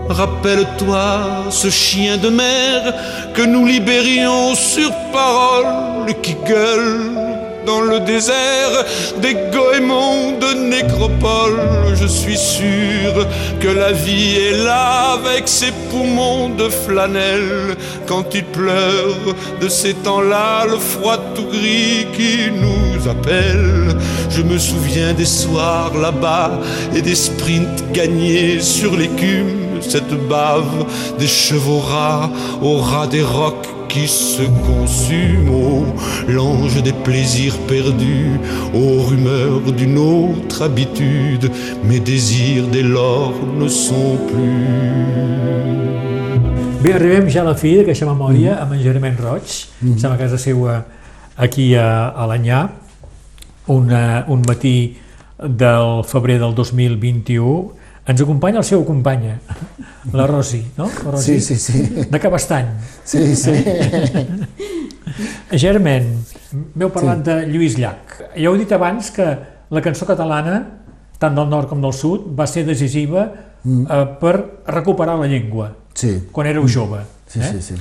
Rappelle-toi ce chien de mer que nous libérions sur parole, qui gueule dans le désert des goémons de nécropole. Je suis sûr que la vie est là avec ses poumons de flanelle. Quand il pleure de ces temps-là, le froid tout gris qui nous appelle. Je me souviens des soirs là-bas et des sprints gagnés sur l'écume. Cette bave des chevaux rats au ras des rocs qui se consume, oh, l'ange des plaisirs perdus, aux rumeurs d'une autre habitude, mes désirs dès lors ne sont plus. Bé, arribem ja a la fi d'aquesta memòria amb en Germán Roig, estem a casa seva aquí a, a l'Anyà, una, un matí del febrer del 2021, ens acompanya el seu companya, la Rosi, no? La Rosi? Sí, sí, sí. De Cabestany. Sí, sí. Germen, m'heu parlat de Lluís Llach. Ja heu dit abans que la cançó catalana, tant del nord com del sud, va ser decisiva eh, per recuperar la llengua, Sí. quan éreu jove. Sí, eh? sí, sí.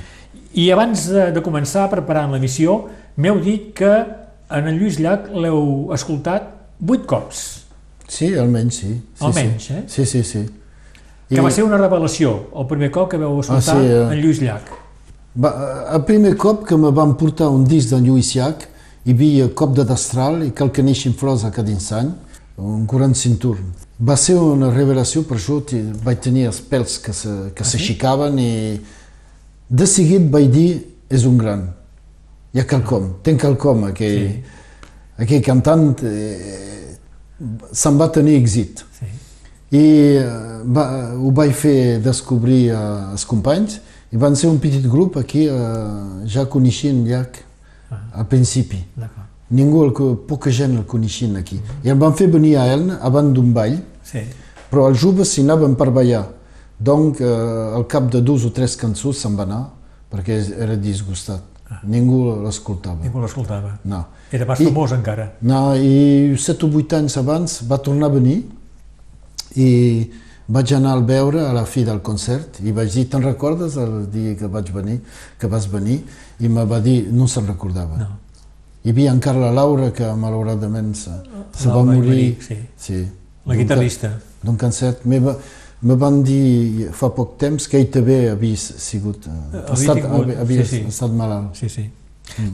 I abans de, de començar preparant l'emissió, m'heu dit que en el Lluís Llach l'heu escoltat vuit cops, Sí, almenys sí. sí Almenys, sí. eh? Sí, sí, sí. que va ser una revelació, el primer cop que vau escoltar Ah, sí, eh? en Lluís Llach. Va, el primer cop que me van portar un disc d'en Lluís Llach, hi havia Cop de Destral i Cal que neixin flors a cada instant, un 45 turn. Va ser una revelació, per això vaig tenir els pèls que se- que s'aixecaven i de seguit vaig dir, és un gran. Hi ha quelcom, ten quelcom, aquell, sí. aquell cantant eh, se'n va tenir èxit. Sí. I eh, va, ho vaig fer descobrir als companys i van ser un petit grup aquí, eh, ja coneixien Llach al principi. D'acord. Ningú, el, poca gent el coneixien aquí. I el van fer venir a Elna abans d'un ball, Sí. però els joves s'hi anaven per ballar. Donc, eh, al cap de dos o tres cançons se'n va anar perquè era disgustat. Ningú l'escoltava. Ningú l'escoltava. No. Era pas I- famós encara. No, i set o vuit anys abans va tornar a venir i vaig anar al veure a la fi del concert i vaig dir, te'n recordes el dia que vaig venir, que vas venir? I me va dir, no se'n recordava. No. Hi havia encara la Laura, que malauradament se, se va morir. Aymerich, sí. sí. La guitarrista. D'un concert. Me, va, me van dir fa poc temps que ell també havia sigut... eh, Havia estat, tingut, havia, sí, sí. estat malalt. Sí, sí.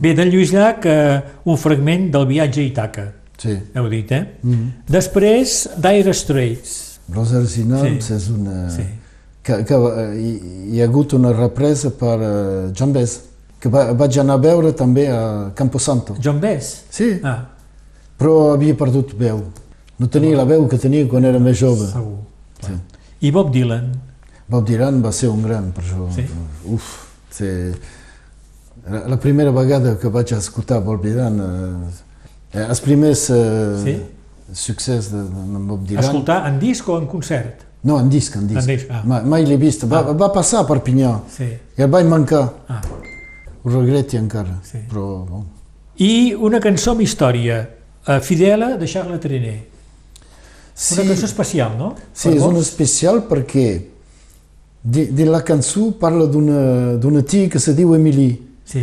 Bé, d'en Lluís Llach, eh, un fragment del viatge a Ítaca, Sí. heu dit, eh? Mm. Després, Dire Straits. Rosers in Arms Sí. és una... Sí. que, que eh, hi, hi ha hagut una represa per uh, John Bess, que va, vaig anar a veure també a Camposanto. John Bess? Sí, Ah, però havia perdut veu. No tenia la veu que tenia quan era més jove. segur. Sí. I Bob Dylan? Bob Dylan va ser un gran per això. Sí? Uf, sí. La primera vegada que vaig escoltar Bob Dylan, eh, eh, els primers eh, Sí? succés de, de Bob Dylan... Escoltar en disc o en concert? No, en disc, en disc. En disc, ah. Mai, mai l'he vist. Va, va passar a Perpinyà Sí. i el vaig mancar. Ah. Ho regretti encara. Sí. Però, bon. I una cançó amb història, eh, Fidela, de Charles Trenet. Sí, Una cançó especial, no? sí Per és una especial perquè di- dins la cançó parla d'una tia que se diu Emily. Sí.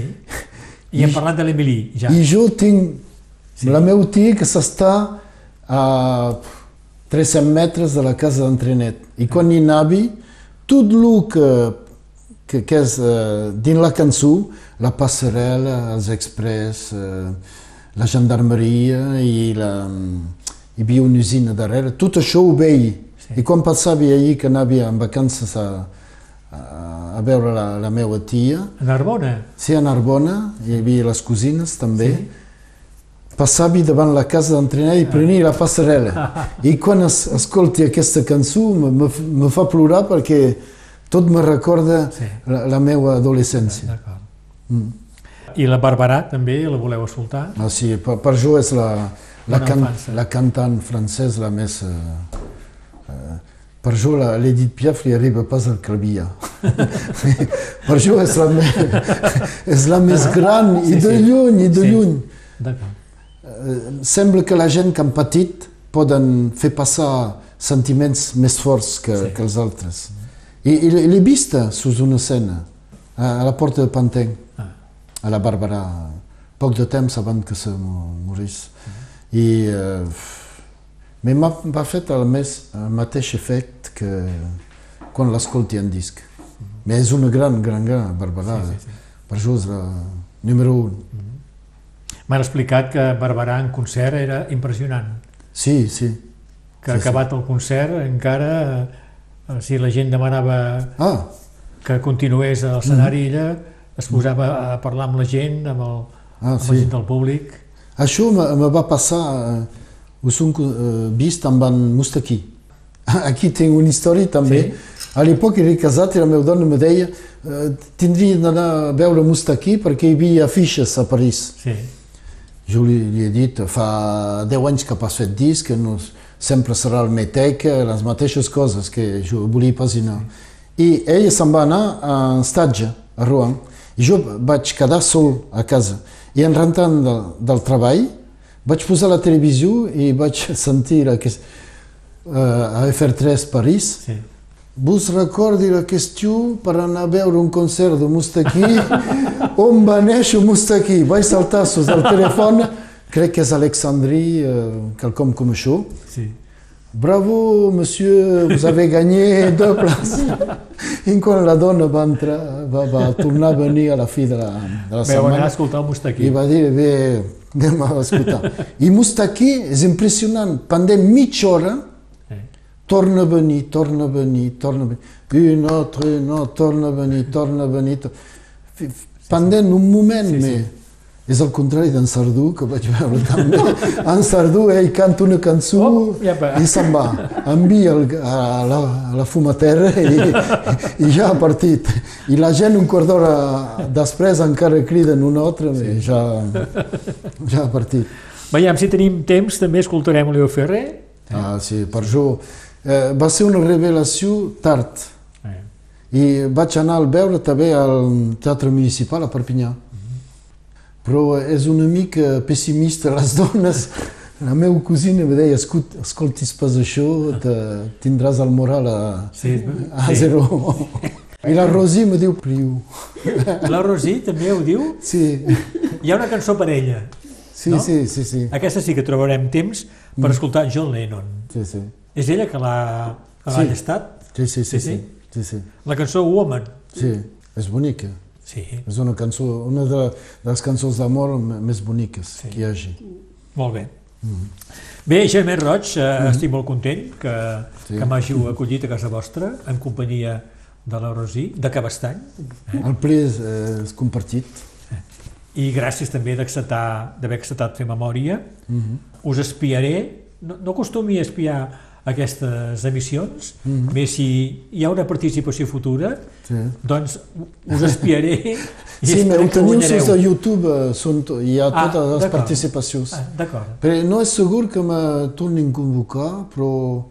I hem parlat de l'Emily, ja. I jo tinc Sí. la meva tia que s'està a 300 metres de la casa d'entrenet. I quan hi anavi, tot el que, que, que és eh, dins la cançó, la passarel·la, els express, eh, la gendarmeria i la, hi havia una usina darrere, tot això ho veia. Sí. I quan passava allí que anava en vacances a, a, a veure la, la meva tia, A Narbona. Sí, a Narbona, hi havia les cosines també. Sí. Passava davant la casa d'entrenar i prenia la passarel·la. I quan es, escolti aquesta cançó me, me, fa plorar perquè tot me recorda Sí. la, la meva adolescència. D'acord. I la Barberà també la voleu escoltar? Ah, sí, per, per jo és la, la, can, infància. la cantant francès la més... Eh, eh, per jo l'Edith Piaf li arriba pas al clavier. per jo és la, me, és la més gran i Sí, de sí. lluny, i de Sí. lluny. Eh, sembla que la gent que han patit poden fer passar sentiments més forts que, Sí. que els altres. I, i l'he vista sus una escena, a, a la porta de Panteng, Ah. a la Bàrbara, poc de temps abans que se mo- morís. I eh, mi m'ha fet el, més, el mateix efecte que quan l'escolti en disc. Mais és una gran, gran, gran Bàrbara. Sí, sí, sí. Per jo és la número un. M'han explicat que Barberà en concert era impressionant. Sí, sí. Que Sí, sí. acabat el concert encara, eh, si la gent demanava Ah, que continués a l'escenari, ella es posava a parlar amb la gent, amb, el, ah amb la sí. gent del públic. Això me, me va passar, eh, ho som eh, vist amb en Mustaki. Aquí tinc una història també. Sí. A l'època era casat i la meva dona me deia eh, tindria d'anar a veure Mustaki perquè hi havia afixes a París. Sí. Jo li, li he dit, fa 10 anys que pas fet disc, que no, sempre serà el Meteca, les mateixes coses que jo volia pasinar. I ella se'n va anar a estatge, a Rouen, i jo vaig quedar sol a casa. I en rentant del, del treball, vaig posar la televisió i vaig sentir aquest, uh, a FR3 París, sí. Vos recordi la qüestió per anar a veure un concert de Mustaki? On va néixer Mustaki? Vaig saltar sus el telèfon, crec que és Alexandrie, eh, quelcom com això. sí. Bravo, monsieur, vous avez gagné deux places. I quan la dona va entrar, va, va tornar a venir a la fi de la, de la Veu anar a setmana, escoltar Mustaki. i va dir, bé, anem a escoltar. I Mustaki és impressionant, pendent mitja hora, Sí. torna a venir, torna a venir, torna a venir, une altra, altra, torna a venir, torna a venir. Pendent un moment, Sí, sí. sí, és el contrari d'en Sardú, que vaig veure també. En Sardú, ell canta una cançó Oh, va. i se'n va. Envia el, a, la, a la fumatera i, i ja ha partit. I la gent un quart d'hora després encara criden un altre sí. i ja, ja ha partit. Veiem, si tenim temps, també escoltarem Leo Ferrer. Ah, sí, per jo eh, va ser una revelació tard. Eh. I vaig anar a veure també al Teatre Municipal a Perpinyà. Però és una mica pessimista les dones. La meva cosina em deia, "Escut- escoltis pas això, te, tindràs el moral a, Sí, a sí. zero. I la Rosi me diu, priu. La Rosi també ho diu. Sí, Hi ha una cançó per ella. sí, No? sí, sí, sí. Aquesta sí que trobarem temps per escoltar John Lennon. Sí, sí. És ella que l'ha que l'ha Sí. Sí, sí, Sí, sí, sí? sí. sí, sí. La cançó Woman. sí. És bonica. Sí, És una cançó, una de, de les cançons d'amor més boniques Sí. que hi hagi. molt bé. Bé, Germán Roig, eh, Mhm. estic molt content que, Sí. que m'hàgiu acollit a casa vostra en companyia de la Rosí, de Cabestany, El ple és, eh, és compartit. i gràcies també d'acceptar d'haver acceptat fer memòria. Mhm. Us espiaré, no, no acostumi a espiar aquestes emissions, Mhm. més si hi ha una participació futura, Sí. doncs us espiaré i Sí, esperem ho teniu sus a YouTube, eh, són, hi ha Ah, totes les participacions. Ah, D'acord. Però no és segur que me tornin a convocar, però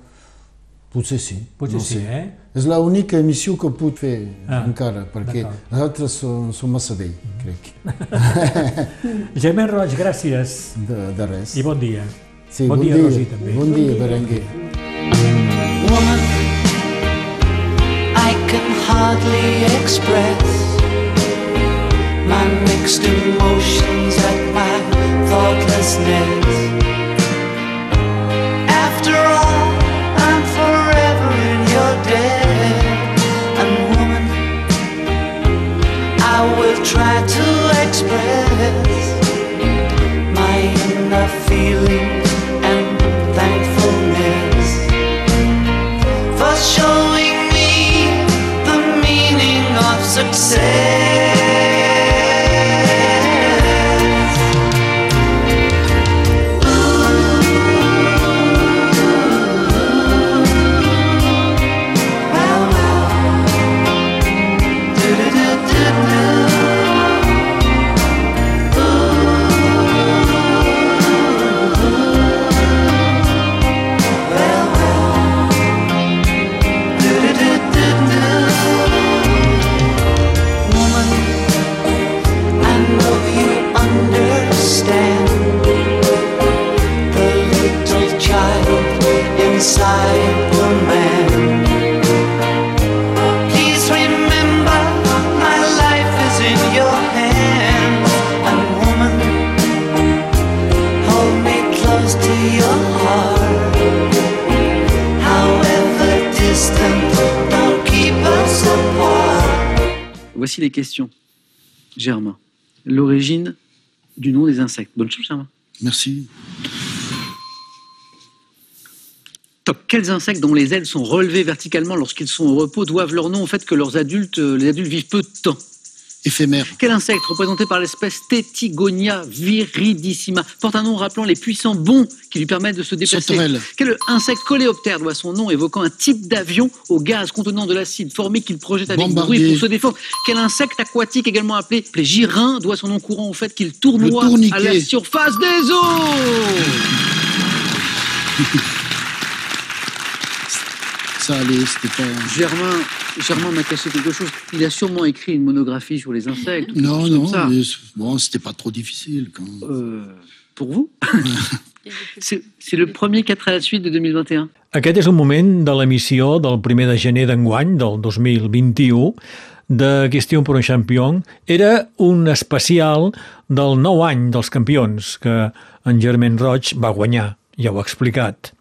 potser sí. Potser no sí, sé. eh? És l'única emissió que puc fer Ah, encara, perquè les altres són, són massa vell, crec. Germán Roig, gràcies De, de res. i bon dia. Sí, bon, bon dia, dia. Rosí, també. Bon dia, Berenguer. Woman I can hardly express my mixed emotions at my thoughtlessness. After all, I'm forever in your debt. And woman, I will try to of Questions. Germain, l'origine du nom des insectes. Bonne chance, Germain. Merci. Top. Quels insectes dont les ailes sont relevées verticalement lorsqu'ils sont au repos doivent leur nom au fait que leurs adultes, euh, les adultes vivent peu de temps? Éphémère. Quel insecte représenté par l'espèce Tetigonia viridissima porte un nom rappelant les puissants bonds qui lui permettent de se déplacer Sauterelle. Quel insecte coléoptère doit son nom évoquant un type d'avion au gaz contenant de l'acide formé qu'il projette avec Bombardier. bruit pour se défendre Quel insecte aquatique également appelé les girin doit son nom courant au fait qu'il tournoie à la surface des eaux? Ça allait, c'était pas. Germain, Germain m'a caché quelque chose. Il a sûrement écrit une monographie sur les insectes. ou Non, quelque chose non, comme ça. mais bon, c'était pas trop difficile quand même. Euh, pour vous C'est c'est le premier 4 à la suite de 2021. Aquest és un moment de l'emissió del primer de gener d'enguany, del 2021, de Question pour un champion. Era un especial del nou any dels campions que en Germain Roig va guanyar, ja ho ha explicat.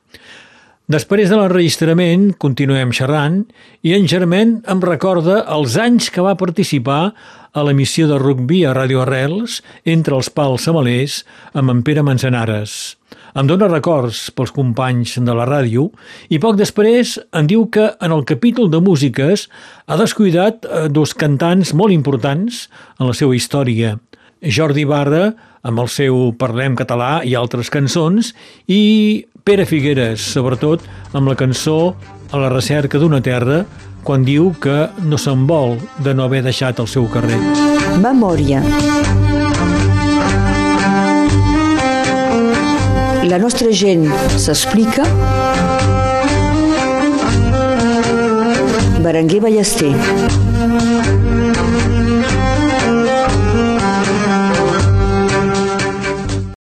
Després de l'enregistrament, continuem xerrant i en Germain em recorda els anys que va participar a l'emissió de rugbi a Radio Arrels entre els pals samalers amb en Pere Manzanares. Em dóna records pels companys de la ràdio i poc després em diu que en el capítol de músiques ha descuidat eh, dos cantants molt importants en la seva història. Jordi Barra, amb el seu Parlem català i altres cançons, i Pere Figueres, sobretot amb la cançó A la recerca d'una terra, quan diu que no se'n vol de no haver deixat el seu carrer. Memòria. La nostra gent s'explica. Berenguer Ballester.